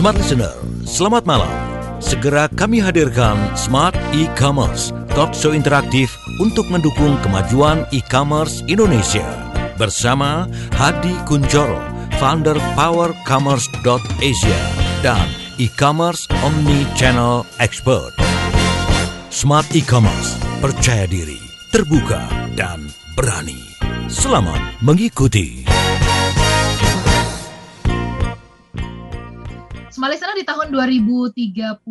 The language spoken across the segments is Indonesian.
Smart Listener, selamat malam. Segera kami hadirkan Smart E-Commerce, talk show interaktif untuk mendukung kemajuan e-commerce Indonesia. Bersama Hadi Kunjoro, founder powercommerce.asia dan e-commerce omni-channel expert. Smart e-commerce, percaya diri, terbuka, dan berani. Selamat mengikuti. Listener di tahun 2035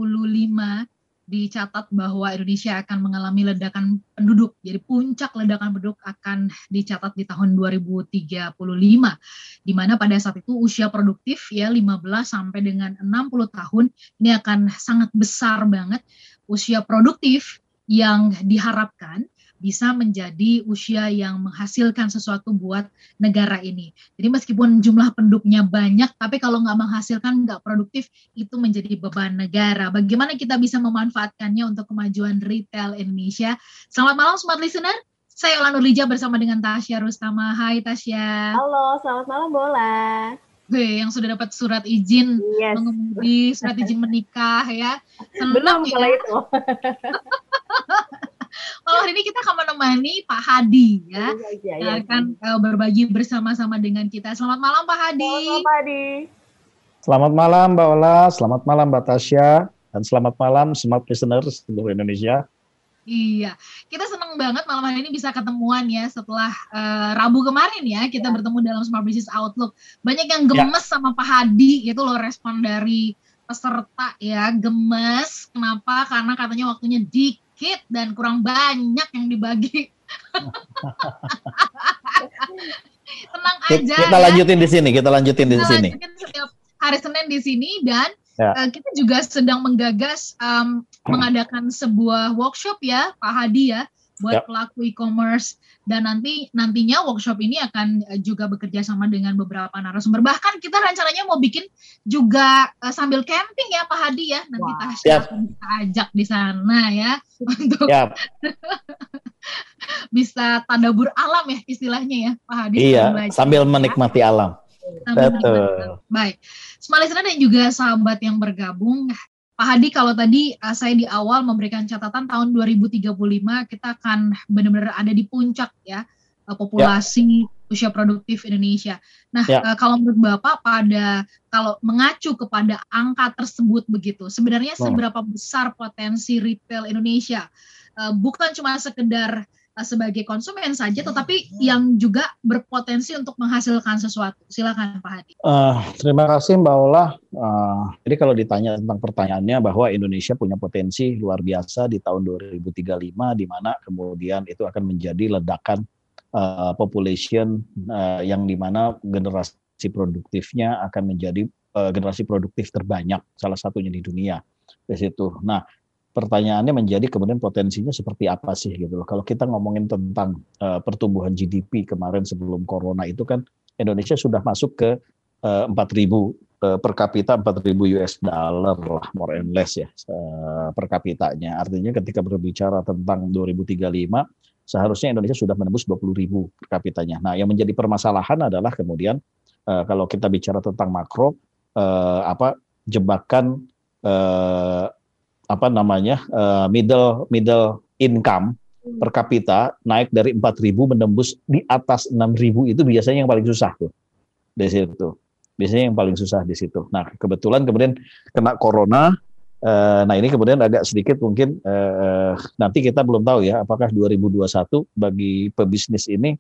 dicatat bahwa Indonesia akan mengalami ledakan penduduk. Jadi puncak ledakan penduduk akan dicatat di tahun 2035 di mana pada saat itu usia produktif ya 15 sampai dengan 60 tahun ini akan sangat besar banget usia produktif yang diharapkan bisa menjadi usia yang menghasilkan sesuatu buat negara ini. Jadi meskipun jumlah penduduknya banyak, tapi kalau nggak menghasilkan, nggak produktif, itu menjadi beban negara. Bagaimana kita bisa memanfaatkannya untuk kemajuan retail Indonesia? Selamat malam, smart listener. Saya Olan Nurlija bersama dengan Tasya Rustama. Hai Tasya. Halo, selamat malam Bola. Weh, yang sudah dapat surat izin yes. mengemudi, surat izin menikah ya. Senang Belum ya. itu. Kalau hari ini kita akan menemani Pak Hadi ya, ya, ya, akan ya. berbagi bersama-sama dengan kita. Selamat malam Pak Hadi. Selamat Pak Hadi. Selamat malam Mbak Ola, selamat malam Mbak Tasya, dan selamat malam smart listeners seluruh Indonesia. Iya, kita senang banget malam hari ini bisa ketemuan ya setelah uh, Rabu kemarin ya kita ya. bertemu dalam Smart Business Outlook. Banyak yang ya. gemes ya. sama Pak Hadi itu loh respon dari peserta ya gemes. Kenapa? Karena katanya waktunya dik sedikit dan kurang banyak yang dibagi. Tenang aja. Kita ya. lanjutin di sini, kita lanjutin di sini. Setiap hari Senin di sini dan ya. uh, kita juga sedang menggagas um, mengadakan sebuah workshop ya, Pak Hadi ya buat yep. pelaku e-commerce dan nanti nantinya workshop ini akan eh, juga bekerja sama dengan beberapa narasumber. Bahkan kita rencananya mau bikin juga uh, sambil camping ya Pak Hadi ya. Nanti wow. Tasya yep. akan kita ajak di sana ya untuk yep. bisa tadabur alam ya istilahnya ya Pak Hadi. Iya, sambil menikmati ya. alam. Betul. Baik. Smart dan juga sahabat yang bergabung Pak Hadi, kalau tadi uh, saya di awal memberikan catatan tahun 2035 kita akan benar-benar ada di puncak ya uh, populasi ya. usia produktif Indonesia. Nah, ya. uh, kalau menurut Bapak pada kalau mengacu kepada angka tersebut begitu, sebenarnya seberapa besar potensi retail Indonesia? Uh, bukan cuma sekedar Eh, sebagai konsumen saja, tetapi yang juga berpotensi untuk menghasilkan sesuatu. Silakan Pak Hadi. Uh, terima kasih Mbak Ola. Uh, jadi kalau ditanya tentang pertanyaannya bahwa Indonesia punya potensi luar biasa di tahun 2035, di mana kemudian itu akan menjadi ledakan uh, population uh, yang di mana generasi produktifnya akan menjadi uh, generasi produktif terbanyak, salah satunya di dunia di situ. Nah, pertanyaannya menjadi kemudian potensinya seperti apa sih gitu loh. Kalau kita ngomongin tentang uh, pertumbuhan GDP kemarin sebelum corona itu kan Indonesia sudah masuk ke uh, 4.000 uh, per kapita 4.000 US dollar lah more and less ya per kapitanya. Artinya ketika berbicara tentang 2035 seharusnya Indonesia sudah menembus 20.000 per kapitanya. Nah, yang menjadi permasalahan adalah kemudian kalau kita bicara tentang makro uh, apa jebakan apa namanya uh, middle middle income hmm. per kapita naik dari 4.000 menembus di atas 6.000 itu biasanya yang paling susah tuh di situ. Biasanya yang paling susah di situ. Nah, kebetulan kemudian kena corona uh, nah ini kemudian agak sedikit mungkin uh, nanti kita belum tahu ya apakah 2021 bagi pebisnis ini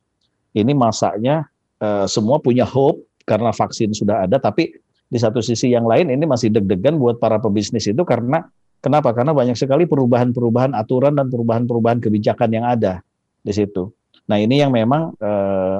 ini masanya uh, semua punya hope karena vaksin sudah ada tapi di satu sisi yang lain ini masih deg-degan buat para pebisnis itu karena Kenapa? Karena banyak sekali perubahan-perubahan aturan dan perubahan-perubahan kebijakan yang ada di situ. Nah ini yang memang eh,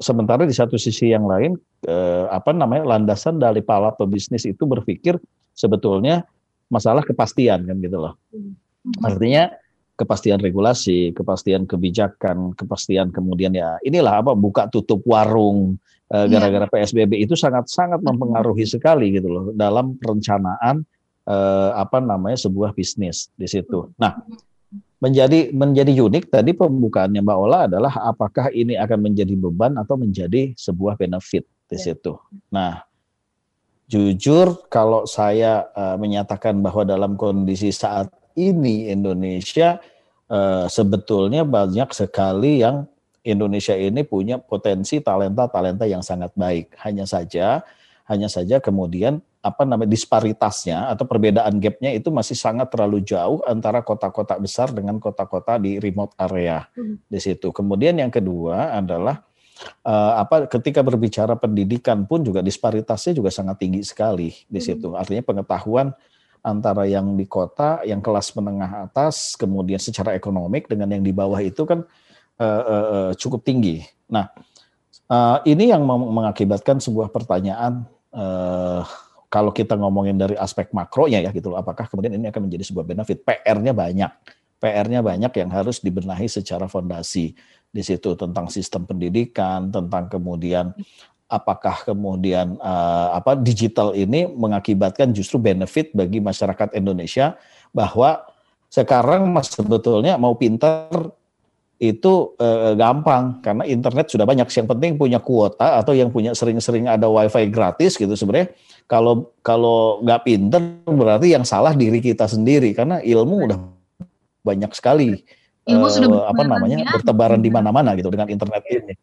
sementara di satu sisi yang lain eh, apa namanya landasan dari para pebisnis itu berpikir sebetulnya masalah kepastian kan gitu loh. Hmm. Artinya kepastian regulasi, kepastian kebijakan, kepastian kemudian ya inilah apa buka tutup warung eh, iya. gara-gara PSBB itu sangat sangat mempengaruhi sekali gitu loh dalam perencanaan eh, apa namanya sebuah bisnis di situ. Nah, menjadi menjadi unik tadi pembukaannya Mbak Ola adalah apakah ini akan menjadi beban atau menjadi sebuah benefit di ya. situ. Nah, jujur kalau saya uh, menyatakan bahwa dalam kondisi saat ini Indonesia uh, sebetulnya banyak sekali yang Indonesia ini punya potensi talenta-talenta yang sangat baik. Hanya saja, hanya saja kemudian apa namanya disparitasnya atau perbedaan gapnya itu masih sangat terlalu jauh antara kota-kota besar dengan kota-kota di remote area hmm. di situ. Kemudian yang kedua adalah uh, apa ketika berbicara pendidikan pun juga disparitasnya juga sangat tinggi sekali di situ. Hmm. Artinya pengetahuan antara yang di kota, yang kelas menengah atas, kemudian secara ekonomik dengan yang di bawah itu kan uh, uh, cukup tinggi. Nah, uh, ini yang mengakibatkan sebuah pertanyaan uh, kalau kita ngomongin dari aspek makronya ya gitu loh, apakah kemudian ini akan menjadi sebuah benefit? PR-nya banyak, PR-nya banyak yang harus dibenahi secara fondasi di situ tentang sistem pendidikan, tentang kemudian apakah kemudian uh, apa digital ini mengakibatkan justru benefit bagi masyarakat Indonesia bahwa sekarang mas sebetulnya mau pintar itu uh, gampang karena internet sudah banyak yang penting punya kuota atau yang punya sering-sering ada wifi gratis gitu sebenarnya kalau kalau nggak pinter berarti yang salah diri kita sendiri karena ilmu udah banyak sekali ilmu uh, sudah apa namanya ya. bertebaran di mana-mana gitu dengan internet ini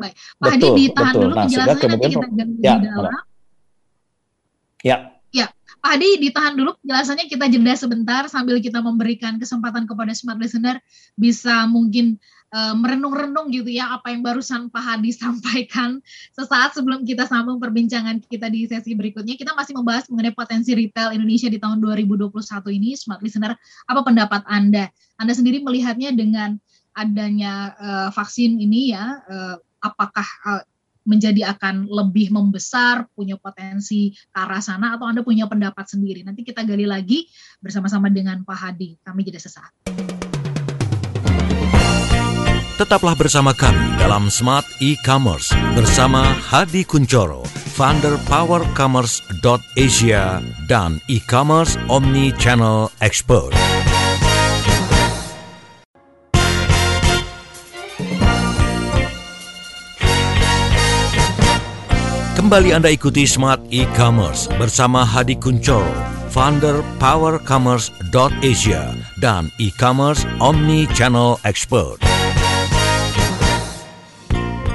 Baik. Pak betul, Hadi ditahan betul. dulu nah, penjelasannya nanti kita ya, di dalam. Ya. Pak Hadi ditahan dulu penjelasannya kita jeda sebentar sambil kita memberikan kesempatan kepada smart listener bisa mungkin uh, merenung-renung gitu ya apa yang barusan Pak Hadi sampaikan sesaat sebelum kita sambung perbincangan kita di sesi berikutnya. Kita masih membahas mengenai potensi retail Indonesia di tahun 2021 ini. Smart listener apa pendapat Anda? Anda sendiri melihatnya dengan adanya uh, vaksin ini ya uh, apakah uh, menjadi akan lebih membesar, punya potensi ke arah sana, atau Anda punya pendapat sendiri. Nanti kita gali lagi bersama-sama dengan Pak Hadi. Kami jeda sesaat. Tetaplah bersama kami dalam Smart E-Commerce bersama Hadi Kuncoro, founder powercommerce.asia dan e-commerce omni-channel expert. Kembali Anda ikuti Smart E-Commerce bersama Hadi Kuncoro, founder powercommerce.asia dan e-commerce omni-channel expert.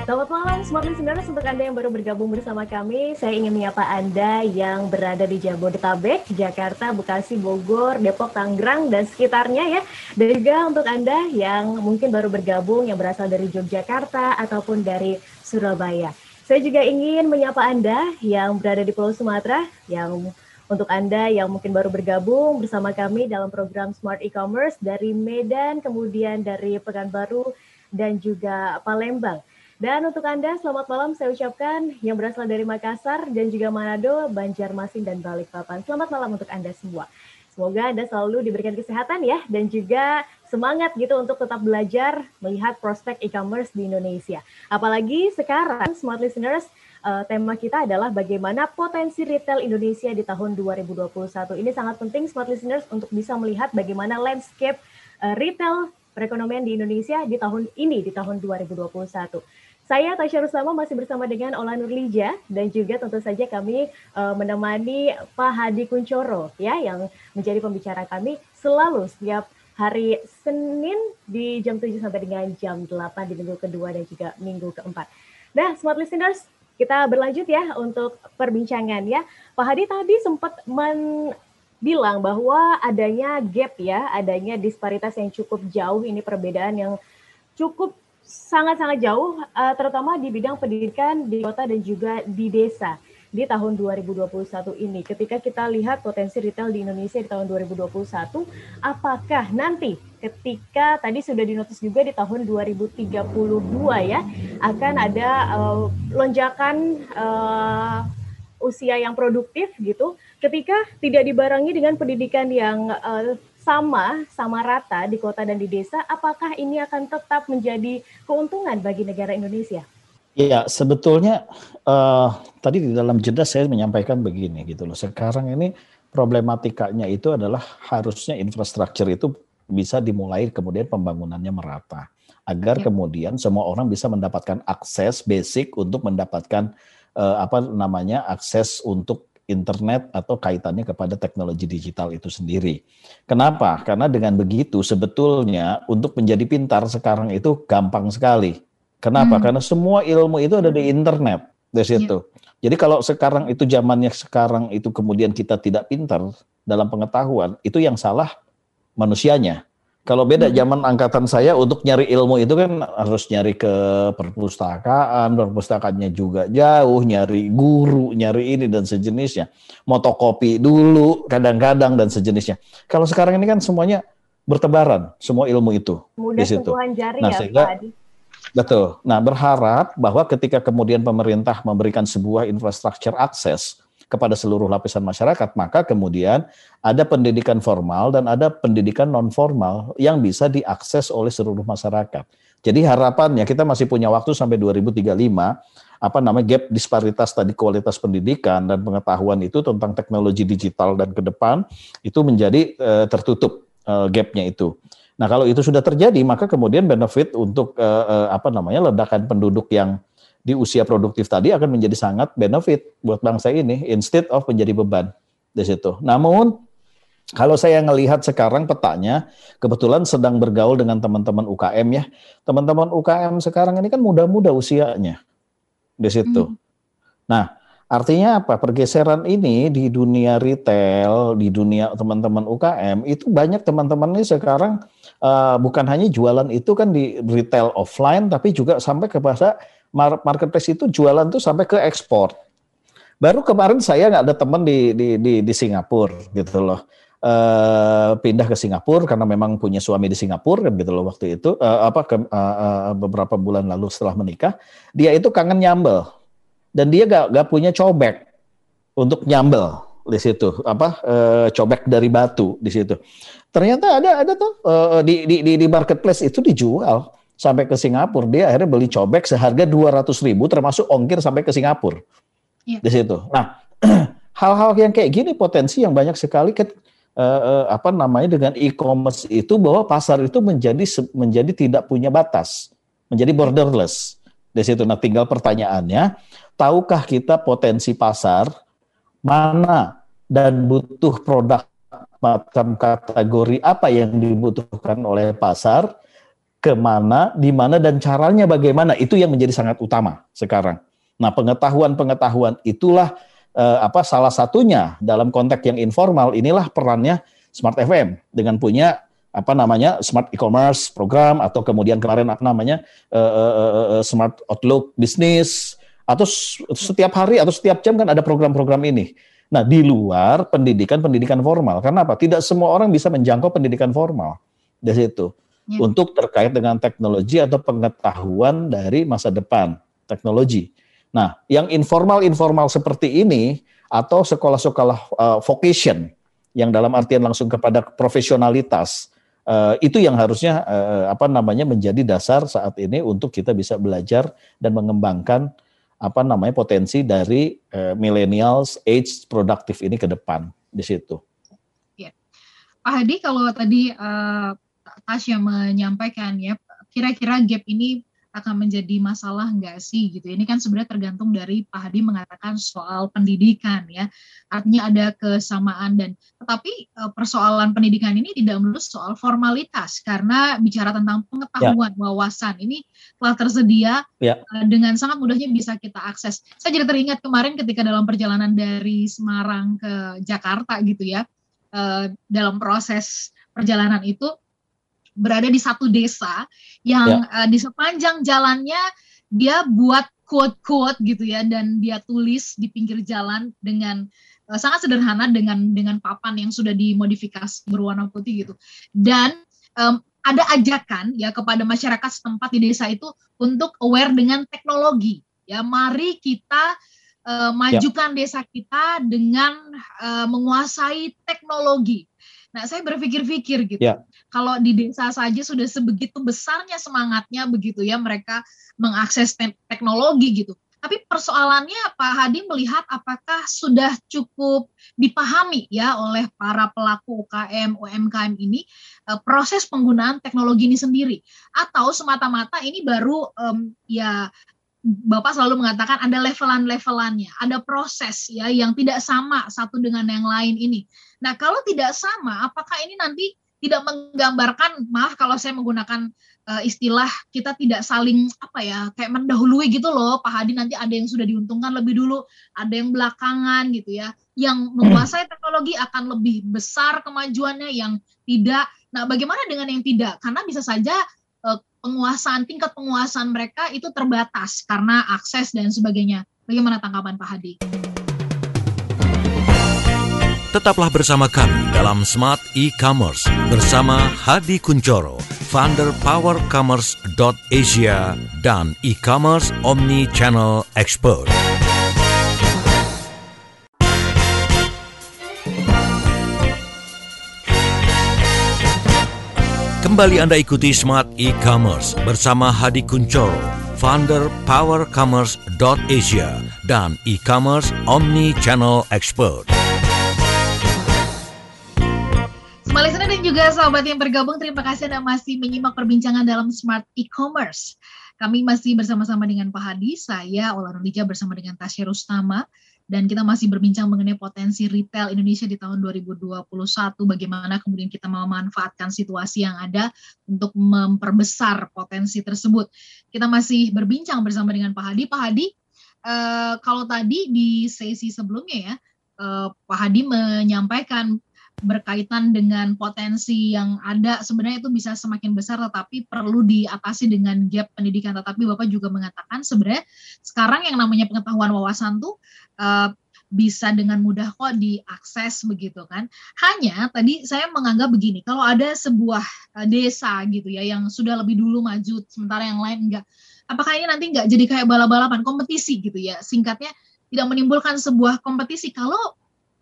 Selamat malam Smart Listeners, untuk Anda yang baru bergabung bersama kami, saya ingin menyapa Anda yang berada di Jabodetabek, Jakarta, Bekasi, Bogor, Depok, Tangerang, dan sekitarnya ya. Dan juga untuk Anda yang mungkin baru bergabung yang berasal dari Yogyakarta ataupun dari Surabaya. Saya juga ingin menyapa Anda yang berada di Pulau Sumatera, yang untuk Anda yang mungkin baru bergabung bersama kami dalam program Smart E-Commerce dari Medan, kemudian dari Pekanbaru, dan juga Palembang. Dan untuk Anda, selamat malam saya ucapkan yang berasal dari Makassar dan juga Manado, Banjarmasin, dan Balikpapan. Selamat malam untuk Anda semua. Semoga Anda selalu diberikan kesehatan ya, dan juga semangat gitu untuk tetap belajar melihat prospek e-commerce di Indonesia. Apalagi sekarang smart listeners uh, tema kita adalah bagaimana potensi retail Indonesia di tahun 2021. Ini sangat penting smart listeners untuk bisa melihat bagaimana landscape uh, retail perekonomian di Indonesia di tahun ini di tahun 2021. Saya Tasya Ruslama masih bersama dengan Ola Nurlija dan juga tentu saja kami uh, menemani Pak Hadi Kuncoro ya yang menjadi pembicara kami selalu setiap hari Senin di jam 7 sampai dengan jam 8 di minggu kedua dan juga minggu keempat. Nah, smart listeners, kita berlanjut ya untuk perbincangan ya. Pak Hadi tadi sempat men bilang bahwa adanya gap ya, adanya disparitas yang cukup jauh ini perbedaan yang cukup sangat-sangat jauh, eh, terutama di bidang pendidikan di kota dan juga di desa di tahun 2021 ini. Ketika kita lihat potensi retail di Indonesia di tahun 2021, apakah nanti ketika tadi sudah dinotis juga di tahun 2032 ya akan ada uh, lonjakan uh, usia yang produktif gitu ketika tidak dibarengi dengan pendidikan yang uh, sama sama rata di kota dan di desa apakah ini akan tetap menjadi keuntungan bagi negara Indonesia? Iya, sebetulnya uh, tadi di dalam jeda saya menyampaikan begini gitu loh. Sekarang ini problematikanya itu adalah harusnya infrastruktur itu bisa dimulai kemudian pembangunannya merata agar ya. kemudian semua orang bisa mendapatkan akses basic untuk mendapatkan uh, apa namanya akses untuk internet atau kaitannya kepada teknologi digital itu sendiri. Kenapa? Karena dengan begitu sebetulnya untuk menjadi pintar sekarang itu gampang sekali. Kenapa? Hmm. Karena semua ilmu itu ada di internet di situ. Ya. Jadi kalau sekarang itu zamannya sekarang itu kemudian kita tidak pintar dalam pengetahuan, itu yang salah manusianya. Kalau beda hmm. zaman angkatan saya untuk nyari ilmu itu kan harus nyari ke perpustakaan, perpustakaannya juga jauh, nyari guru, nyari ini dan sejenisnya. Motokopi dulu kadang-kadang dan sejenisnya. Kalau sekarang ini kan semuanya bertebaran, semua ilmu itu Mudah di situ. jari nah, ya, sehingga, Pak Betul. Nah, berharap bahwa ketika kemudian pemerintah memberikan sebuah infrastruktur akses kepada seluruh lapisan masyarakat, maka kemudian ada pendidikan formal dan ada pendidikan non formal yang bisa diakses oleh seluruh masyarakat. Jadi harapannya kita masih punya waktu sampai 2035 apa namanya gap disparitas tadi kualitas pendidikan dan pengetahuan itu tentang teknologi digital dan ke depan itu menjadi uh, tertutup uh, gapnya itu. Nah kalau itu sudah terjadi maka kemudian benefit untuk uh, uh, apa namanya ledakan penduduk yang di usia produktif tadi akan menjadi sangat benefit buat bangsa ini instead of menjadi beban di situ. Namun kalau saya melihat sekarang petanya, kebetulan sedang bergaul dengan teman-teman UKM ya. Teman-teman UKM sekarang ini kan muda-muda usianya di situ. Hmm. Nah, artinya apa? Pergeseran ini di dunia retail, di dunia teman-teman UKM itu banyak teman-teman ini sekarang uh, bukan hanya jualan itu kan di retail offline, tapi juga sampai kepada marketplace itu jualan tuh sampai ke ekspor. Baru kemarin saya nggak ada teman di, di di di Singapura gitu loh. Uh, pindah ke Singapura karena memang punya suami di Singapura kan gitu loh waktu itu uh, apa ke, uh, uh, beberapa bulan lalu setelah menikah dia itu kangen nyambel dan dia gak, gak punya cobek untuk nyambel di situ apa uh, cobek dari batu di situ ternyata ada ada tuh uh, di, di di di marketplace itu dijual sampai ke Singapura, dia akhirnya beli cobek seharga 200 ribu termasuk ongkir sampai ke Singapura. Ya. Di situ. Nah, hal-hal yang kayak gini potensi yang banyak sekali kan uh, uh, apa namanya dengan e-commerce itu bahwa pasar itu menjadi menjadi tidak punya batas, menjadi borderless. Di situ nah tinggal pertanyaannya, tahukah kita potensi pasar mana dan butuh produk macam kategori apa yang dibutuhkan oleh pasar ke mana, di mana dan caranya bagaimana itu yang menjadi sangat utama sekarang. Nah pengetahuan-pengetahuan itulah eh, apa salah satunya dalam konteks yang informal inilah perannya Smart FM dengan punya apa namanya smart e-commerce program atau kemudian kemarin apa namanya uh, uh, uh, smart outlook bisnis atau setiap hari atau setiap jam kan ada program-program ini. Nah di luar pendidikan pendidikan formal karena apa? Tidak semua orang bisa menjangkau pendidikan formal dari situ ya. untuk terkait dengan teknologi atau pengetahuan dari masa depan teknologi. Nah, yang informal-informal seperti ini atau sekolah-sekolah uh, vocation yang dalam artian langsung kepada profesionalitas uh, itu yang harusnya uh, apa namanya menjadi dasar saat ini untuk kita bisa belajar dan mengembangkan apa namanya potensi dari uh, millennials age produktif ini ke depan di situ. Ya. Pak Hadi kalau tadi uh, Tasya menyampaikan ya, kira-kira gap ini akan menjadi masalah enggak sih gitu. Ini kan sebenarnya tergantung dari Pak Hadi mengatakan soal pendidikan ya. Artinya ada kesamaan dan tetapi eh, persoalan pendidikan ini tidak melulu soal formalitas karena bicara tentang pengetahuan, ya. wawasan ini telah tersedia ya. Eh, dengan sangat mudahnya bisa kita akses. Saya jadi teringat kemarin ketika dalam perjalanan dari Semarang ke Jakarta gitu ya. Eh, dalam proses perjalanan itu berada di satu desa yang ya. uh, di sepanjang jalannya dia buat quote-quote gitu ya dan dia tulis di pinggir jalan dengan uh, sangat sederhana dengan dengan papan yang sudah dimodifikasi berwarna putih gitu dan um, ada ajakan ya kepada masyarakat setempat di desa itu untuk aware dengan teknologi ya mari kita uh, majukan ya. desa kita dengan uh, menguasai teknologi Nah, saya berpikir-pikir gitu. Ya. Kalau di desa saja sudah sebegitu besarnya semangatnya begitu ya mereka mengakses te teknologi gitu. Tapi persoalannya Pak Hadi melihat apakah sudah cukup dipahami ya oleh para pelaku UKM, UMKM ini uh, proses penggunaan teknologi ini sendiri atau semata-mata ini baru um, ya Bapak selalu mengatakan ada levelan-levelannya, ada proses ya yang tidak sama satu dengan yang lain ini. Nah, kalau tidak sama, apakah ini nanti tidak menggambarkan, maaf kalau saya menggunakan uh, istilah kita tidak saling apa ya, kayak mendahului gitu loh, Pak Hadi nanti ada yang sudah diuntungkan lebih dulu, ada yang belakangan gitu ya. Yang menguasai teknologi akan lebih besar kemajuannya yang tidak. Nah, bagaimana dengan yang tidak? Karena bisa saja penguasaan tingkat penguasaan mereka itu terbatas karena akses dan sebagainya. Bagaimana tanggapan Pak Hadi? Tetaplah bersama kami dalam Smart E-Commerce bersama Hadi Kuncoro, founder powercommerce.asia dan e-commerce omni-channel expert. Kembali Anda ikuti Smart E-Commerce bersama Hadi Kuncoro, founder powercommerce.asia dan e-commerce omni-channel expert. Semua listener dan juga sahabat yang bergabung, terima kasih Anda masih menyimak perbincangan dalam Smart E-Commerce. Kami masih bersama-sama dengan Pak Hadi, saya Ola Nolija bersama dengan Tasya Rustama, dan kita masih berbincang mengenai potensi retail Indonesia di tahun 2021 bagaimana kemudian kita memanfaatkan situasi yang ada untuk memperbesar potensi tersebut. Kita masih berbincang bersama dengan Pak Hadi. Pak Hadi, eh, kalau tadi di sesi sebelumnya ya, eh, Pak Hadi menyampaikan berkaitan dengan potensi yang ada sebenarnya itu bisa semakin besar tetapi perlu diatasi dengan gap pendidikan. Tetapi Bapak juga mengatakan sebenarnya sekarang yang namanya pengetahuan wawasan tuh uh, bisa dengan mudah kok diakses begitu kan. Hanya tadi saya menganggap begini kalau ada sebuah uh, desa gitu ya yang sudah lebih dulu maju sementara yang lain enggak apakah ini nanti enggak jadi kayak balap-balapan kompetisi gitu ya. Singkatnya tidak menimbulkan sebuah kompetisi. Kalau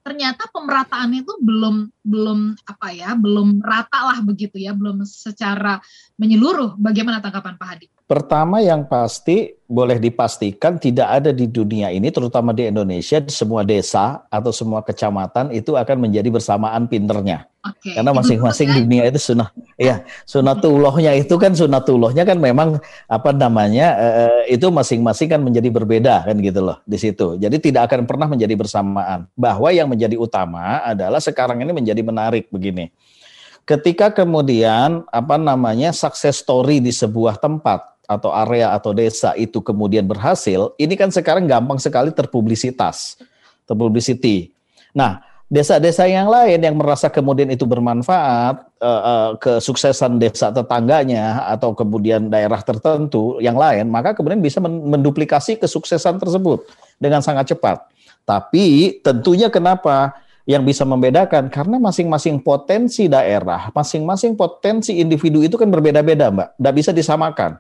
ternyata pemerataannya itu belum belum apa ya belum rata lah begitu ya belum secara menyeluruh bagaimana tanggapan Pak Hadi? Pertama yang pasti boleh dipastikan tidak ada di dunia ini terutama di Indonesia di semua desa atau semua kecamatan itu akan menjadi bersamaan pinternya. Okay. Karena masing-masing dunia itu sunnah ya sunatullahnya itu kan sunatullahnya kan memang apa namanya eh, itu masing-masing kan menjadi berbeda kan gitu loh di situ. Jadi tidak akan pernah menjadi bersamaan. Bahwa yang menjadi utama adalah sekarang ini menjadi menarik begini ketika kemudian apa namanya success story di sebuah tempat atau area atau desa itu kemudian berhasil, ini kan sekarang gampang sekali terpublisitas, terpublicity. Nah, desa-desa yang lain yang merasa kemudian itu bermanfaat uh, uh, kesuksesan desa tetangganya atau kemudian daerah tertentu yang lain, maka kemudian bisa menduplikasi kesuksesan tersebut dengan sangat cepat. Tapi tentunya kenapa yang bisa membedakan karena masing-masing potensi daerah, masing-masing potensi individu itu kan berbeda-beda, Mbak. Tidak bisa disamakan.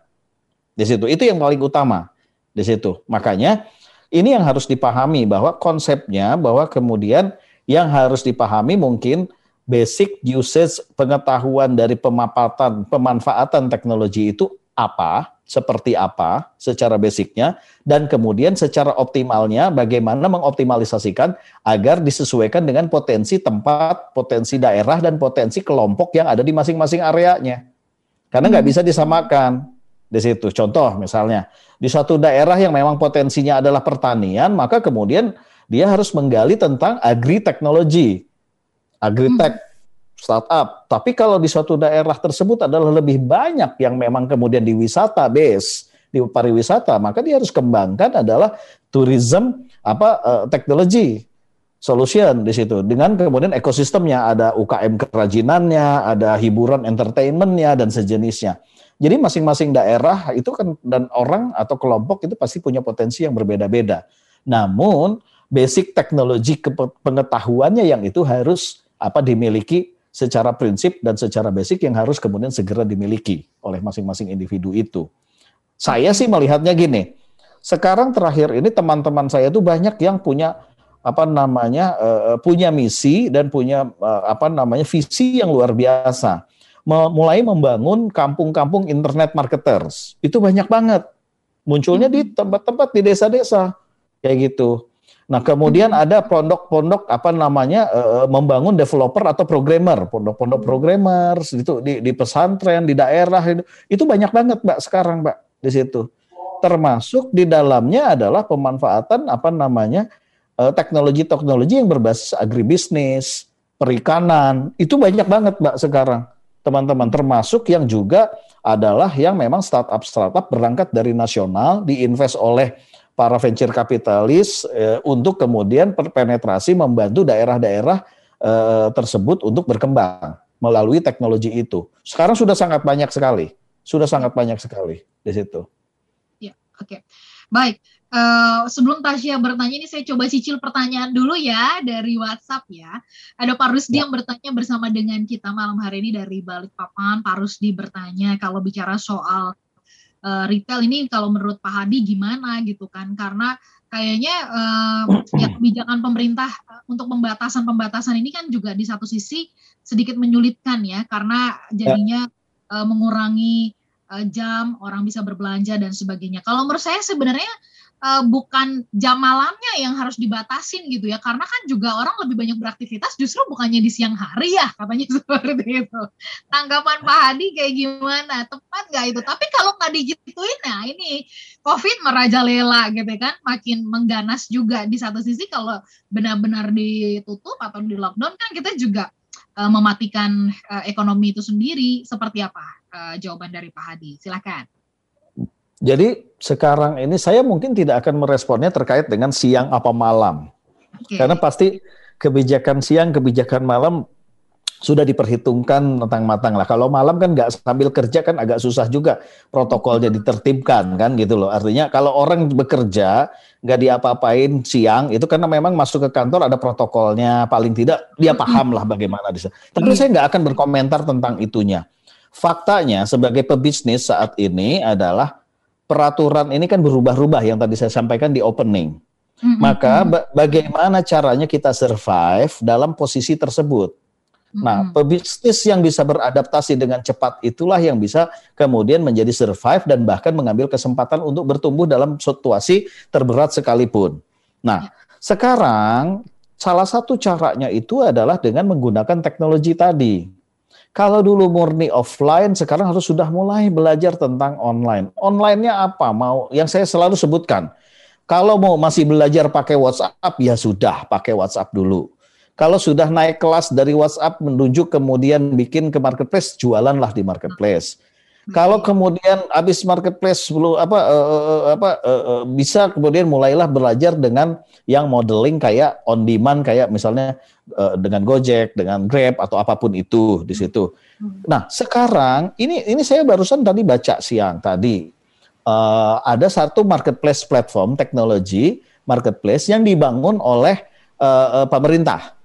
Di situ. Itu yang paling utama di situ. Makanya ini yang harus dipahami bahwa konsepnya bahwa kemudian yang harus dipahami mungkin basic usage pengetahuan dari pemapatan pemanfaatan teknologi itu apa, seperti apa secara basicnya dan kemudian secara optimalnya bagaimana mengoptimalisasikan agar disesuaikan dengan potensi tempat, potensi daerah dan potensi kelompok yang ada di masing-masing areanya. Karena nggak hmm. bisa disamakan di situ. Contoh misalnya di suatu daerah yang memang potensinya adalah pertanian, maka kemudian dia harus menggali tentang agri teknologi, agri-tech, hmm. startup. Tapi kalau di suatu daerah tersebut adalah lebih banyak yang memang kemudian di wisata base, di pariwisata, maka dia harus kembangkan adalah tourism apa uh, teknologi solution di situ dengan kemudian ekosistemnya ada UKM kerajinannya, ada hiburan entertainmentnya dan sejenisnya. Jadi masing-masing daerah itu kan dan orang atau kelompok itu pasti punya potensi yang berbeda-beda. Namun basic teknologi pengetahuannya yang itu harus apa dimiliki secara prinsip dan secara basic yang harus kemudian segera dimiliki oleh masing-masing individu itu. Saya sih melihatnya gini. Sekarang terakhir ini teman-teman saya itu banyak yang punya apa namanya uh, punya misi dan punya uh, apa namanya visi yang luar biasa mulai membangun kampung-kampung internet marketers. Itu banyak banget. Munculnya di hmm. tempat-tempat di desa-desa kayak gitu. Nah, kemudian hmm. ada pondok-pondok apa namanya uh, membangun developer atau programmer, pondok-pondok hmm. programmer itu di, di pesantren, di daerah itu, itu banyak banget, Mbak, sekarang, Mbak, di situ. termasuk di dalamnya adalah pemanfaatan apa namanya eh, teknologi-teknologi yang berbasis agribisnis, perikanan, itu banyak banget Mbak sekarang teman-teman termasuk yang juga adalah yang memang startup-startup berangkat dari nasional diinvest oleh para venture kapitalis eh, untuk kemudian penetrasi membantu daerah-daerah eh, tersebut untuk berkembang melalui teknologi itu. Sekarang sudah sangat banyak sekali, sudah sangat banyak sekali di situ. Ya, oke. Okay. Baik, Uh, sebelum Tasya bertanya ini saya coba cicil pertanyaan dulu ya dari WhatsApp ya. Ada Pak Rusdi ya. yang bertanya bersama dengan kita malam hari ini dari Balikpapan. Pak Rusdi bertanya kalau bicara soal uh, retail ini kalau menurut Pak Hadi gimana gitu kan? Karena kayaknya uh, ya kebijakan pemerintah untuk pembatasan-pembatasan ini kan juga di satu sisi sedikit menyulitkan ya karena jadinya ya. uh, mengurangi uh, jam orang bisa berbelanja dan sebagainya. Kalau menurut saya sebenarnya uh, bukan jam malamnya yang harus dibatasin gitu ya. Karena kan juga orang lebih banyak beraktivitas justru bukannya di siang hari ya katanya seperti itu. Tanggapan Pak Hadi kayak gimana? Tepat nggak itu? Tapi kalau nggak digituin nah ini COVID merajalela gitu kan. Makin mengganas juga di satu sisi kalau benar-benar ditutup atau di lockdown kan kita juga uh, mematikan uh, ekonomi itu sendiri. Seperti apa jawaban dari Pak Hadi? Silakan jadi sekarang ini saya mungkin tidak akan meresponnya terkait dengan siang apa malam. Okay. Karena pasti kebijakan siang, kebijakan malam sudah diperhitungkan tentang matang lah. Kalau malam kan nggak sambil kerja kan agak susah juga protokolnya ditertibkan kan gitu loh. Artinya kalau orang bekerja nggak diapa-apain siang itu karena memang masuk ke kantor ada protokolnya paling tidak dia paham lah bagaimana bisa. Tapi saya nggak akan berkomentar tentang itunya. Faktanya sebagai pebisnis saat ini adalah peraturan ini kan berubah-ubah yang tadi saya sampaikan di opening. Mm-hmm. Maka ba- bagaimana caranya kita survive dalam posisi tersebut? Mm-hmm. Nah, pebisnis yang bisa beradaptasi dengan cepat itulah yang bisa kemudian menjadi survive dan bahkan mengambil kesempatan untuk bertumbuh dalam situasi terberat sekalipun. Nah, yeah. sekarang salah satu caranya itu adalah dengan menggunakan teknologi tadi. Kalau dulu murni offline, sekarang harus sudah mulai belajar tentang online. Online-nya apa? Mau yang saya selalu sebutkan. Kalau mau masih belajar pakai WhatsApp, ya sudah pakai WhatsApp dulu. Kalau sudah naik kelas dari WhatsApp menuju kemudian bikin ke marketplace, jualanlah di marketplace. Kalau kemudian habis marketplace belum apa uh, apa uh, bisa kemudian mulailah belajar dengan yang modeling kayak on demand kayak misalnya uh, dengan Gojek, dengan Grab atau apa pun itu di situ. Nah, sekarang ini ini saya barusan tadi baca siang tadi uh, ada satu marketplace platform teknologi marketplace yang dibangun oleh uh, uh, pemerintah.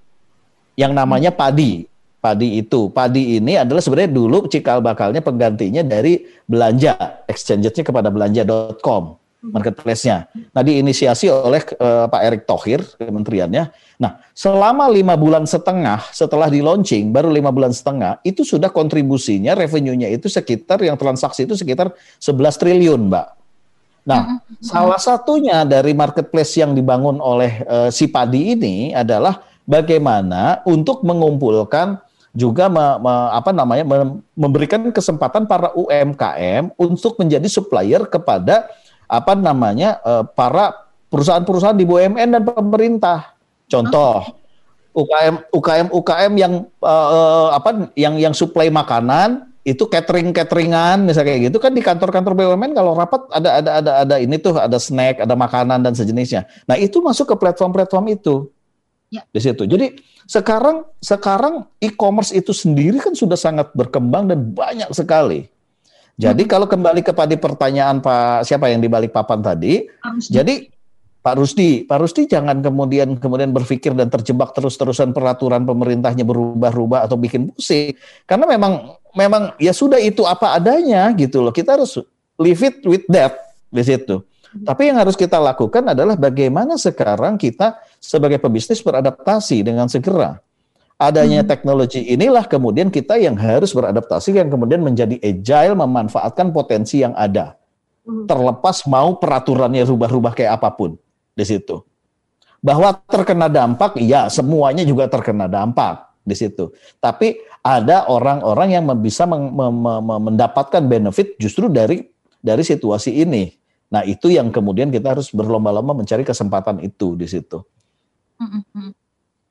Yang namanya Padi padi itu. Padi ini adalah sebenarnya dulu cikal bakalnya penggantinya dari belanja, exchange-nya kepada belanja.com marketplace-nya. Nah, diinisiasi oleh uh, Pak Erick Thohir, kementeriannya. Nah, selama lima bulan setengah setelah di launching, baru lima bulan setengah, itu sudah kontribusinya, revenue-nya itu sekitar, yang transaksi itu sekitar 11 triliun, Mbak. Nah, salah satunya dari marketplace yang dibangun oleh uh, si Padi ini adalah bagaimana untuk mengumpulkan juga me, me, apa namanya me, memberikan kesempatan para UMKM untuk menjadi supplier kepada apa namanya uh, para perusahaan-perusahaan di BUMN dan pemerintah. Contoh UKM UKM UKM yang uh, apa yang yang supply makanan itu catering cateringan misalnya kayak gitu kan di kantor-kantor BUMN kalau rapat ada ada ada ada ini tuh ada snack ada makanan dan sejenisnya. Nah itu masuk ke platform-platform itu ya. di situ. Jadi sekarang sekarang e-commerce itu sendiri kan sudah sangat berkembang dan banyak sekali. Jadi hmm. kalau kembali kepada pertanyaan Pak siapa yang di balik papan tadi, jadi Pak Rusdi, Pak Rusdi jangan kemudian kemudian berpikir dan terjebak terus-terusan peraturan pemerintahnya berubah-ubah atau bikin pusing. Karena memang memang ya sudah itu apa adanya gitu loh. Kita harus live it with that di situ. Tapi yang harus kita lakukan adalah bagaimana sekarang kita sebagai pebisnis beradaptasi dengan segera. Adanya hmm. teknologi inilah kemudian kita yang harus beradaptasi yang kemudian menjadi agile memanfaatkan potensi yang ada. Hmm. Terlepas mau peraturannya rubah-rubah kayak apa pun di situ. Bahwa terkena dampak, ya semuanya juga terkena dampak di situ. Tapi ada orang-orang yang bisa mendapatkan benefit justru dari dari situasi ini Nah, itu yang kemudian kita harus berlomba-lomba mencari kesempatan itu di situ.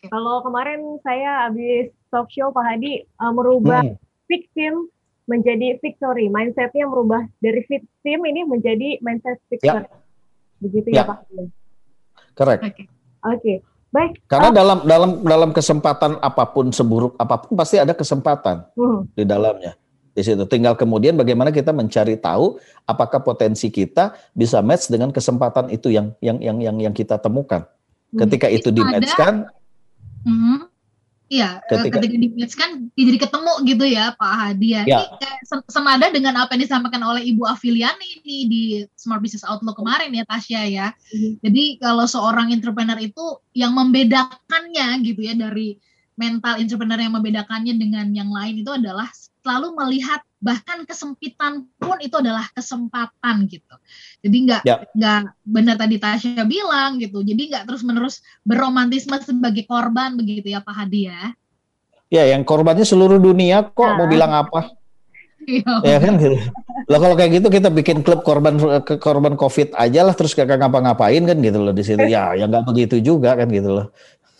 Kalau kemarin saya habis talk show Pak Hadi uh, merubah hmm. victim menjadi victory, mindsetnya merubah dari victim ini menjadi mindset victory. Ya. Begitu ya, ya Pak. Correct. Oke. Okay. Okay. Baik. Karena oh. dalam dalam dalam kesempatan apa pun seburuk apa pun pasti ada kesempatan hmm. di dalamnya. Di situ tinggal kemudian bagaimana kita mencari tahu apakah potensi kita bisa match dengan kesempatan itu yang yang yang yang yang kita temukan. Hmm. Ketika itu di match kan, hmm. Iya, eh, ketika, ketika di match kan jadi ketemu gitu ya Pak Hadi ya. ya. Ini senada dengan apa yang disampaikan oleh Ibu Afiliani ini di Smart Business Outlook kemarin ya Tasya ya. Hmm. Jadi kalau seorang entrepreneur itu yang membedakannya gitu ya dari mental entrepreneur yang membedakannya dengan yang lain itu adalah selalu melihat bahkan kesempitan pun itu adalah kesempatan gitu. Jadi nggak ya. nggak benar tadi Tasya bilang gitu. Jadi nggak terus menerus berromantisme sebagai korban begitu ya Pak Hadi ya. Ya, yang korbannya seluruh dunia kok nah. mau bilang apa? Iya. Ya kan gitu. Loh kalau kayak gitu kita bikin klub korban korban Covid aja lah terus gak ngapa-ngapain kan gitu loh di situ. Ya, ya nggak begitu juga kan gitu loh.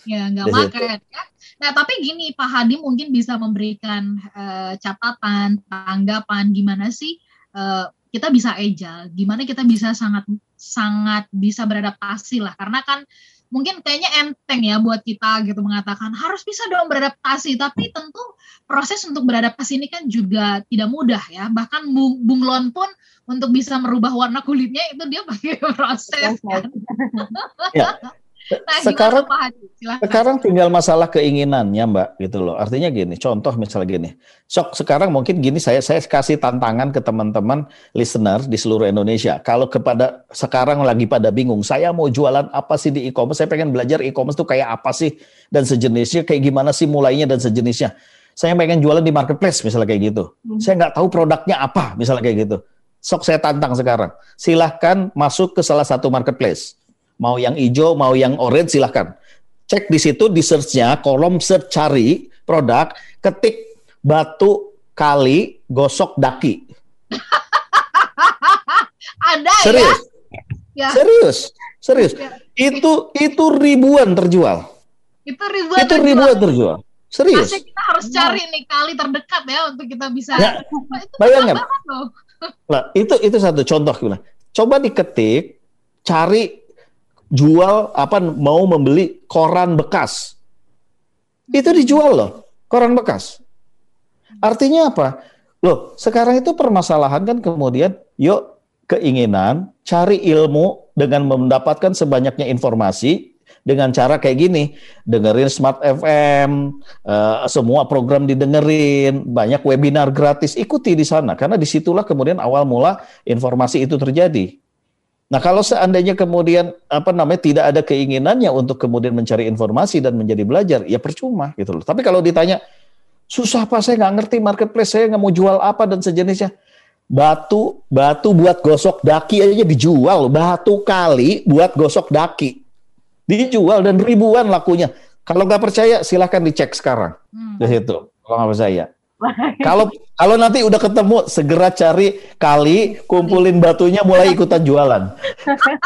Ya nggak makan ya. Nah, tapi gini Pak Hadi mungkin bisa memberikan uh, catatan, tanggapan gimana sih uh, kita bisa agile, gimana kita bisa sangat sangat bisa beradaptasi lah. Karena kan mungkin kayaknya enteng ya buat kita gitu mengatakan harus bisa dong beradaptasi. Tapi tentu proses untuk beradaptasi ini kan juga tidak mudah ya. Bahkan Bung, Bung Lon pun untuk bisa merubah warna kulitnya itu dia pakai proses. kan. ya, Nah, sekarang sekarang tinggal masalah keinginannya mbak gitu loh. Artinya gini contoh misalnya gini. Sok sekarang mungkin gini saya saya kasih tantangan ke teman-teman listener di seluruh Indonesia. Kalau kepada sekarang lagi pada bingung saya mau jualan apa sih di e-commerce? Saya pengen belajar e-commerce tuh kayak apa sih? Dan sejenisnya kayak gimana sih mulainya dan sejenisnya? Saya pengen jualan di marketplace misalnya kayak gitu. Hmm. saya nggak tahu produknya apa misalnya kayak gitu. Sok saya tantang sekarang. Silahkan masuk ke salah satu marketplace Mau yang hijau, mau yang orange silahkan. Cek di situ di search-nya, kolom search cari produk, ketik batu kali gosok daki. Ada ya? Serius. ya? Serius. Serius. Ya. Itu itu ribuan terjual. Itu ribuan. Itu ribuan terjual. Serius. Masih kita harus cari nih kali terdekat ya untuk kita bisa. Ya, itu bayangkan. Nah, itu itu satu contoh Coba diketik, cari jual apa mau membeli koran bekas. Itu dijual loh, koran bekas. Artinya apa? Loh, sekarang itu permasalahan kan kemudian yuk keinginan cari ilmu dengan mendapatkan sebanyaknya informasi dengan cara kayak gini, dengerin Smart FM, uh, eh, semua program didengerin, banyak webinar gratis, ikuti di sana karena di situlah kemudian awal mula informasi itu terjadi. Nah, kalau seandainya kemudian apa namanya tidak ada keinginannya untuk kemudian mencari informasi dan menjadi belajar, ya percuma gitu loh. Tapi kalau ditanya susah apa saya nggak ngerti marketplace, saya nggak mau jual apa dan sejenisnya. Batu, batu buat gosok daki aja dijual, batu kali buat gosok daki dijual dan ribuan lakunya. Kalau nggak percaya, silahkan dicek sekarang hmm. di situ. Kalau nggak percaya. Kalau kalau nanti udah ketemu segera cari kali, kumpulin batunya, mulai ikutan jualan.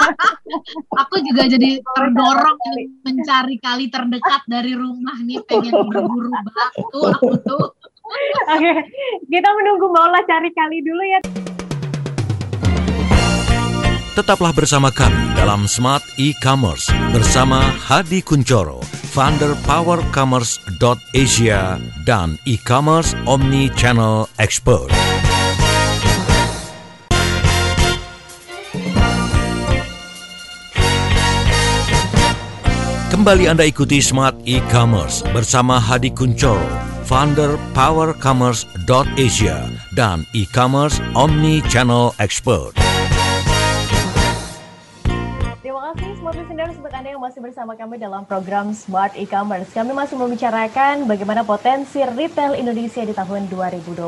aku juga jadi terdorong mencari kali terdekat dari rumah nih, pengen berburu batu aku tuh. Oke, kita menunggu Maula cari kali dulu ya. Tetaplah bersama kami dalam Smart E-Commerce bersama Hadi Kuncoro founder powercommerce.asia dan e-commerce omni-channel expert. Kembali Anda ikuti Smart E-Commerce bersama Hadi Kuncoro, founder powercommerce.asia dan e-commerce omni-channel expert. Anda yang masih bersama kami dalam program Smart E-Commerce. Kami masih membicarakan bagaimana potensi retail Indonesia di tahun 2021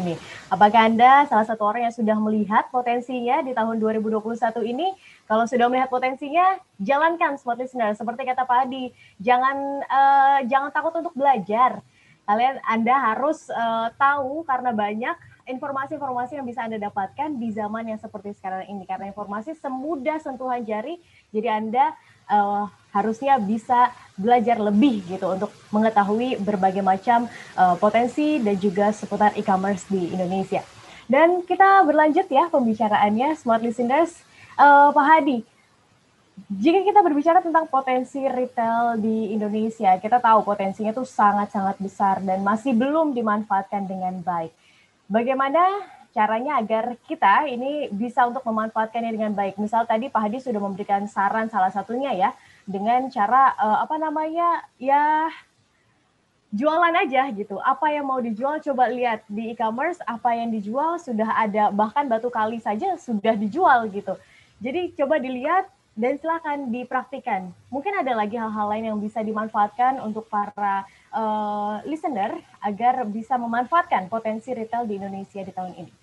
ini. Apakah Anda salah satu orang yang sudah melihat potensinya di tahun 2021 ini? Kalau sudah melihat potensinya, jalankan Smart Listener. Seperti kata Pak Adi, jangan uh, jangan takut untuk belajar. Kalian Anda harus uh, tahu karena banyak informasi-informasi yang bisa Anda dapatkan di zaman yang seperti sekarang ini. Karena informasi semudah sentuhan jari, jadi Anda uh, harusnya bisa belajar lebih gitu untuk mengetahui berbagai macam uh, potensi dan juga seputar e-commerce di Indonesia. Dan kita berlanjut ya pembicaraannya, smart listeners. Uh, Pak Hadi, jika kita berbicara tentang potensi retail di Indonesia, kita tahu potensinya itu sangat-sangat besar dan masih belum dimanfaatkan dengan baik. Bagaimana caranya agar kita ini bisa untuk memanfaatkannya dengan baik? Misal tadi Pak Hadi sudah memberikan saran salah satunya ya, dengan cara uh, apa namanya ya jualan aja gitu. Apa yang mau dijual coba lihat di e-commerce apa yang dijual sudah ada bahkan batu kali saja sudah dijual gitu. Jadi coba dilihat dan silakan dipraktikan. Mungkin ada lagi hal-hal lain yang bisa dimanfaatkan untuk para uh, listener agar bisa memanfaatkan potensi retail di Indonesia di tahun ini.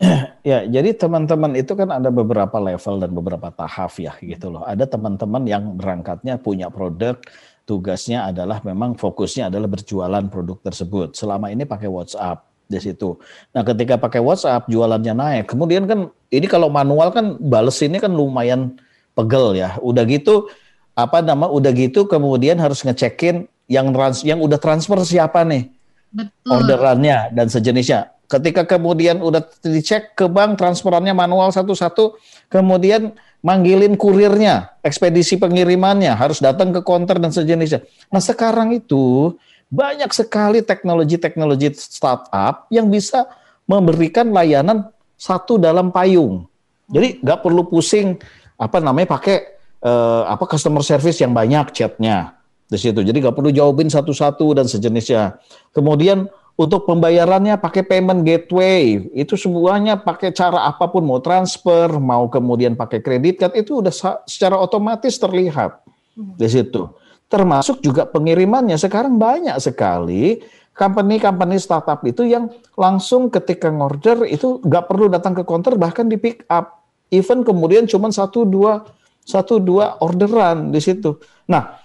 Ya, jadi teman-teman itu kan ada beberapa level dan beberapa tahap ya gitu loh. Ada teman-teman yang berangkatnya punya produk, tugasnya adalah memang fokusnya adalah berjualan produk tersebut. Selama ini pakai WhatsApp di situ. Nah, ketika pakai WhatsApp jualannya naik. Kemudian kan ini kalau manual kan bales ini kan lumayan pegel ya. Udah gitu apa nama udah gitu kemudian harus ngecekin yang trans yang udah transfer siapa nih? Betul. Orderannya dan sejenisnya Ketika kemudian udah dicek ke bank transferannya manual satu-satu, kemudian manggilin kurirnya, ekspedisi pengirimannya harus datang ke konter dan sejenisnya. Nah sekarang itu banyak sekali teknologi-teknologi startup yang bisa memberikan layanan satu dalam payung. Jadi nggak perlu pusing apa namanya pakai uh, apa customer service yang banyak chatnya di situ. Jadi nggak perlu jawabin satu-satu dan sejenisnya. Kemudian untuk pembayarannya pakai payment gateway, itu semuanya pakai cara apa pun, mau transfer, mau kemudian pakai kredit card, itu udah secara otomatis terlihat hmm. di situ. Termasuk juga pengirimannya, sekarang banyak sekali company-company startup itu yang langsung ketika ngorder itu nggak perlu datang ke counter, bahkan di pick up. Even kemudian cuma satu dua satu dua orderan di situ. Nah,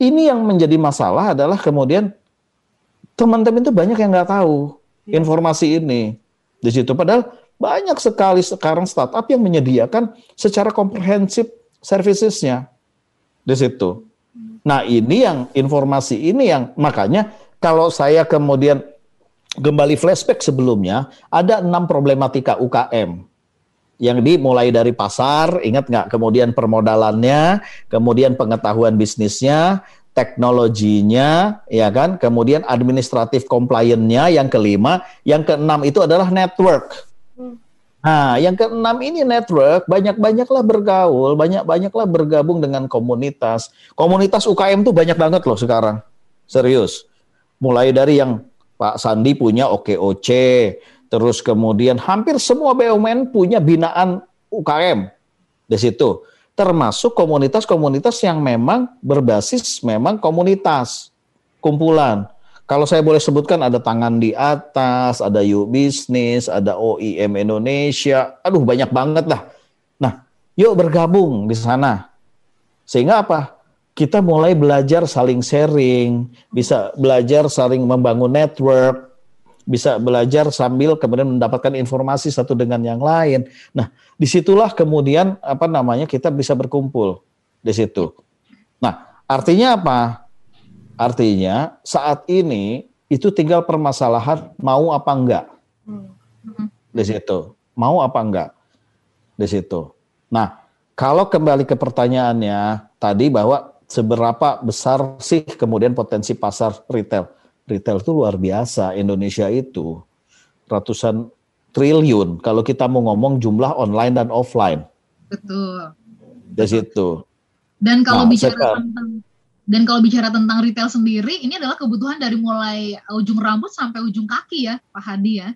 ini yang menjadi masalah adalah kemudian teman-teman itu banyak yang nggak tahu iya. informasi ini di situ. Padahal banyak sekali sekarang startup yang menyediakan secara komprehensif servicesnya di situ. Nah ini yang informasi ini yang makanya kalau saya kemudian kembali flashback sebelumnya ada enam problematika UKM yang dimulai dari pasar, ingat nggak? Kemudian permodalannya, kemudian pengetahuan bisnisnya, teknologinya, ya kan? Kemudian administratif compliance-nya yang kelima, yang keenam itu adalah network. Hmm. Nah, yang keenam ini network, banyak-banyaklah bergaul, banyak-banyaklah bergabung dengan komunitas. Komunitas UKM tuh banyak banget loh sekarang. Serius. Mulai dari yang Pak Sandi punya OKOC, terus kemudian hampir semua BUMN punya binaan UKM di situ termasuk komunitas-komunitas yang memang berbasis memang komunitas kumpulan. Kalau saya boleh sebutkan ada tangan di atas, ada yuk bisnis, ada OIM Indonesia, aduh banyak banget lah. Nah, yuk bergabung di sana. Sehingga apa? Kita mulai belajar saling sharing, bisa belajar saling membangun network, bisa belajar sambil kemudian mendapatkan informasi satu dengan yang lain. Nah, di situlah kemudian apa namanya kita bisa berkumpul di situ. Nah, artinya apa? Artinya saat ini itu tinggal permasalahan mau apa enggak di situ, mau apa enggak di situ. Nah, kalau kembali ke pertanyaannya tadi bahwa seberapa besar sih kemudian potensi pasar retail? retail itu luar biasa. Indonesia itu ratusan triliun kalau kita mau ngomong jumlah online dan offline. Betul. Dari situ. Dan kalau nah, bicara tentang dan kalau bicara tentang retail sendiri, ini adalah kebutuhan dari mulai ujung rambut sampai ujung kaki ya, Pak Hadi ya.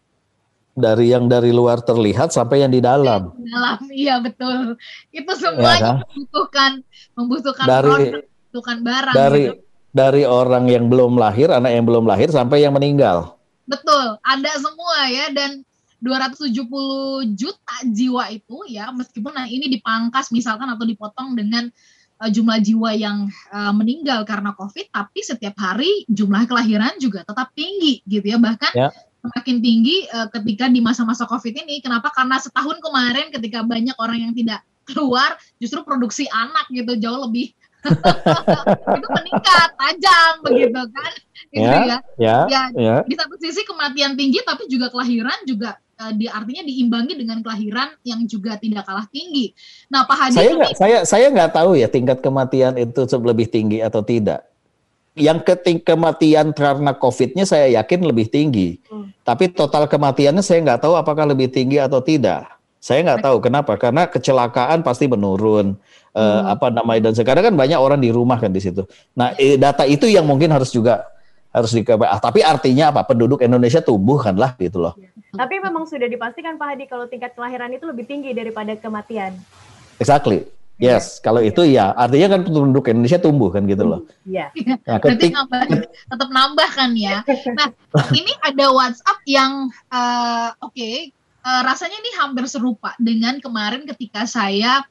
Dari yang dari luar terlihat sampai yang di dalam. Di dalam, iya betul. Itu semuanya ya, kan? membutuhkan membutuhkan dari, produk, membutuhkan barang. Dari gitu dari orang yang belum lahir, anak yang belum lahir sampai yang meninggal. Betul, ada semua ya dan 270 juta jiwa itu ya meskipun nah ini dipangkas misalkan atau dipotong dengan uh, jumlah jiwa yang uh, meninggal karena Covid tapi setiap hari jumlah kelahiran juga tetap tinggi gitu ya bahkan ya. semakin tinggi uh, ketika di masa-masa COVID ini. Kenapa? Karena setahun kemarin ketika banyak orang yang tidak keluar, justru produksi anak gitu jauh lebih itu meningkat tajam begitu kan gitu ya, ya. Ya, ya, ya. Di satu sisi kematian tinggi, tapi juga kelahiran juga di artinya diimbangi dengan kelahiran yang juga tidak kalah tinggi. Nah, Pak Hadi saya nggak saya saya nggak tahu ya tingkat kematian itu lebih tinggi atau tidak. Yang keting kematian karena COVID-nya saya yakin lebih tinggi. Hmm. Tapi total kematiannya saya nggak tahu apakah lebih tinggi atau tidak. Saya nggak tahu kenapa karena kecelakaan pasti menurun. Eh, hmm. apa namanya dan sekarang kan banyak orang di rumah kan di situ. Nah, data itu yang mungkin harus juga harus di ah, tapi artinya apa penduduk Indonesia tumbuh kan lah gitu loh. Ya. Tapi memang sudah dipastikan Pak Hadi kalau tingkat kelahiran itu lebih tinggi daripada kematian. Exactly. Iya. Yes, ya. kalau itu ya artinya kan penduduk Indonesia tumbuh kan gitu loh. Iya. Nah, ketik... nambah, tetap nambah kan ya. Nah, ini ada WhatsApp yang uh, oke, okay, uh, eh, rasanya ini hampir serupa dengan kemarin ketika saya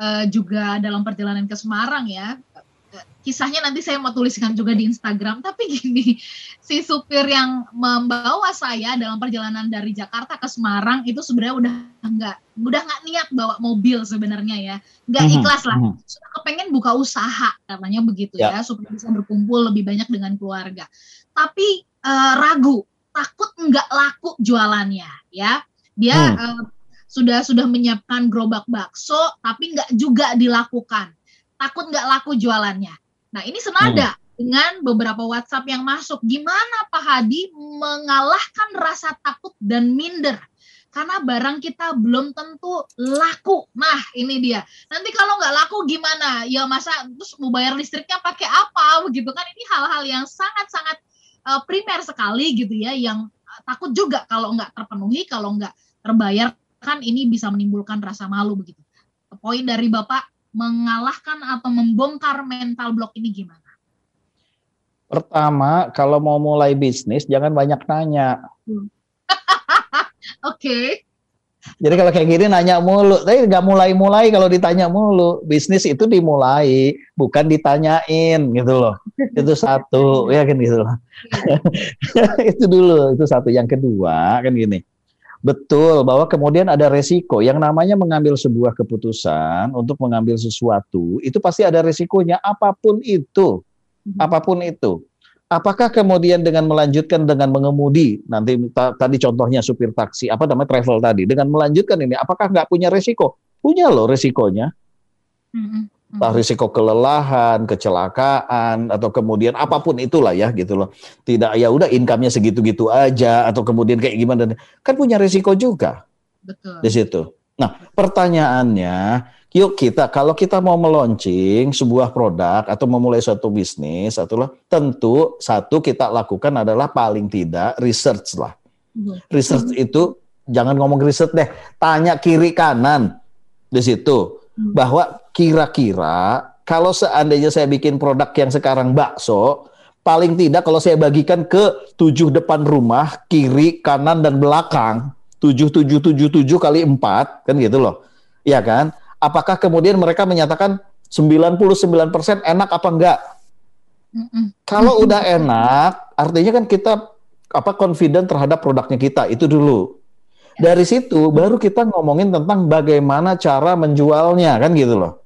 uh, juga dalam perjalanan ke Semarang ya kisahnya nanti saya mau tuliskan juga di Instagram. Tapi gini, si supir yang membawa saya dalam perjalanan dari Jakarta ke Semarang itu sebenarnya udah nggak udah nggak niat bawa mobil sebenarnya ya, nggak mhm, ikhlas lah. Mhm. Sudah kepengen buka usaha katanya begitu ya, ya supaya bisa berkumpul lebih banyak dengan keluarga. Tapi uh, ragu, takut nggak laku jualannya ya. Dia hmm. uh, sudah sudah menyiapkan gerobak bakso tapi nggak juga dilakukan takut nggak laku jualannya Nah, ini senada hmm. dengan beberapa WhatsApp yang masuk. Gimana Pak Hadi mengalahkan rasa takut dan minder? Karena barang kita belum tentu laku. Nah, ini dia. Nanti kalau nggak laku gimana? Ya masa terus mau bayar listriknya pakai apa? Begitu kan? Ini hal-hal yang sangat-sangat uh, primer sekali gitu ya, yang uh, takut juga kalau nggak terpenuhi, kalau nggak terbayar kan ini bisa menimbulkan rasa malu begitu. Poin dari Bapak mengalahkan atau membongkar mental block ini gimana? Pertama, kalau mau mulai bisnis jangan banyak nanya. Hmm. Oke. okay. Jadi kalau kayak gini nanya mulu, tapi nggak mulai-mulai kalau ditanya mulu. Bisnis itu dimulai, bukan ditanyain gitu loh. Itu satu, ya kan gitu loh. Iya. itu dulu, itu satu. Yang kedua kan gini Betul, bahwa kemudian ada resiko. Yang namanya mengambil sebuah keputusan untuk mengambil sesuatu, itu pasti ada resikonya apa pun itu. Mhm. Apa pun itu. Apakah kemudian dengan melanjutkan dengan mengemudi, nanti tadi contohnya supir taksi, apa namanya travel tadi, dengan melanjutkan ini, apakah nggak punya resiko? Punya loh resikonya. Mm-hmm entah risiko kelelahan, kecelakaan atau kemudian apa pun itulah ya gitu loh. Tidak ya udah income-nya segitu-gitu aja atau kemudian kayak gimana kan punya risiko juga. Betul. Di situ. Nah, pertanyaannya, yuk kita kalau kita mau meluncing sebuah produk atau memulai suatu bisnis atau tentu satu kita lakukan adalah paling tidak research lah. Research itu jangan ngomong research deh, tanya kiri kanan di situ Hmm. bahwa kira-kira kalau seandainya saya bikin produk yang sekarang bakso, paling tidak kalau saya bagikan ke tujuh depan rumah, kiri, kanan, dan belakang, tujuh, tujuh, tujuh, tujuh kali empat, kan gitu loh. Iya kan? Apakah kemudian mereka menyatakan 99% enak apa enggak? Kalau udah enak, artinya kan kita apa confident terhadap produknya kita, itu dulu. Dari situ baru kita ngomongin tentang bagaimana cara menjualnya kan gitu loh.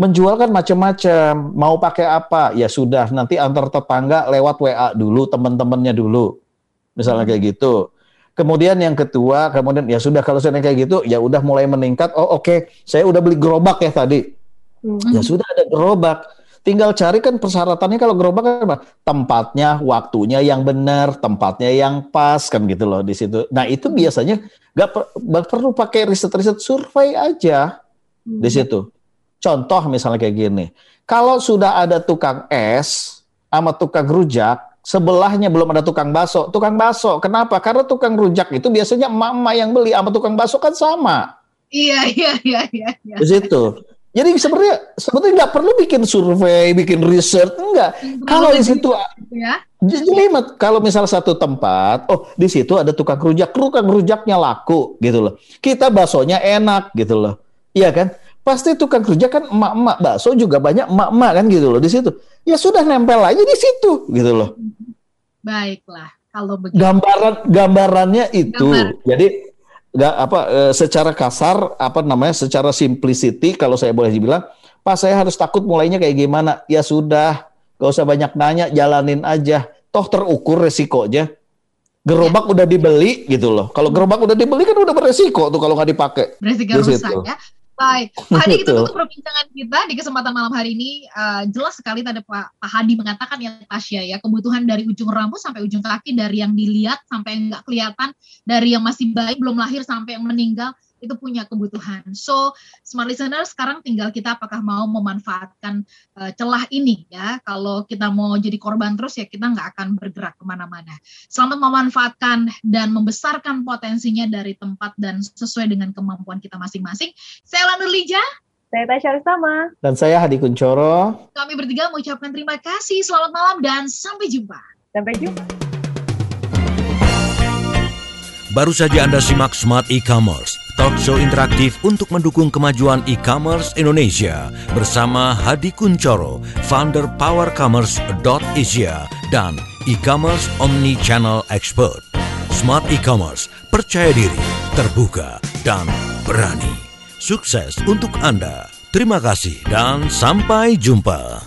Menjual kan macam-macam, mau pakai apa? Ya sudah, nanti antar tetangga lewat WA dulu, teman-temannya dulu. Misalnya kayak gitu. Kemudian yang kedua, kemudian ya sudah kalau saya kayak gitu, ya udah mulai meningkat. Oh oke, okay. saya udah beli gerobak ya tadi. Hmm. Ya sudah ada gerobak Tinggal cari kan persyaratannya kalau gerobak kan apa? Tempatnya, waktunya yang benar, tempatnya yang pas kan gitu loh di situ. Nah itu biasanya nggak per, perlu pakai riset-riset survei aja di hmm. situ. Contoh misalnya kayak gini, kalau sudah ada tukang es sama tukang rujak, sebelahnya belum ada tukang baso. Tukang baso, kenapa? Karena tukang rujak itu biasanya emak-emak yang beli sama tukang baso kan sama. Iya, iya, iya, iya. iya. Di situ. Jadi sebenarnya sebetulnya nggak perlu bikin survei, bikin research, enggak. Kalau di situ ya. Jelimet. Kalau misal satu tempat, oh di situ ada tukang rujak, tukang rujaknya laku gitu loh. Kita baksonya enak gitu loh. Iya kan? Pasti tukang rujak kan emak-emak bakso juga banyak emak-emak kan gitu loh di situ. Ya sudah nempel aja di situ gitu loh. Baiklah. kalau begitu. Gambaran gambarannya itu. Gambar. Jadi nggak apa eh, secara kasar apa namanya secara simplicity kalau saya boleh dibilang, Pak saya harus takut mulainya kayak gimana? Ya sudah, gak usah banyak nanya, jalanin aja. Toh terukur resikonya. Gerobak udah dibeli gitu loh. Kalau gerobak udah dibeli kan udah beresiko tuh kalau nggak dipakai. Beresiko rusak ya. Baik, Pak Hadi itu untuk perbincangan kita di kesempatan malam hari ini. Eh, jelas sekali tadi Pak, Pak Hadi mengatakan ya Tasya ya. Kebutuhan dari ujung rambut sampai ujung kaki dari yang dilihat sampai yang nggak kelihatan dari yang masih bayi belum lahir sampai yang meninggal itu punya kebutuhan. So smart listener sekarang tinggal kita apakah mau memanfaatkan eh, celah ini ya. Kalau kita mau jadi korban terus ya kita nggak akan bergerak ke mana-mana. Selamat memanfaatkan dan membesarkan potensinya dari tempat dan sesuai dengan kemampuan kita masing-masing. Saya Lana Nurlija, Saya Tasya Ristama. Dan saya Hadi Kuncoro. kami bertiga mengucapkan terima kasih, selamat malam dan sampai jumpa. Sampai jumpa. Baru saja Anda simak Smart E-Commerce, talk show interaktif untuk mendukung kemajuan e-commerce Indonesia bersama Hadi Kuncoro, founder powercommerce.asia dan e-commerce omni-channel expert. Smart E-Commerce, percaya diri, terbuka, dan berani. Sukses untuk Anda. Terima kasih dan sampai jumpa.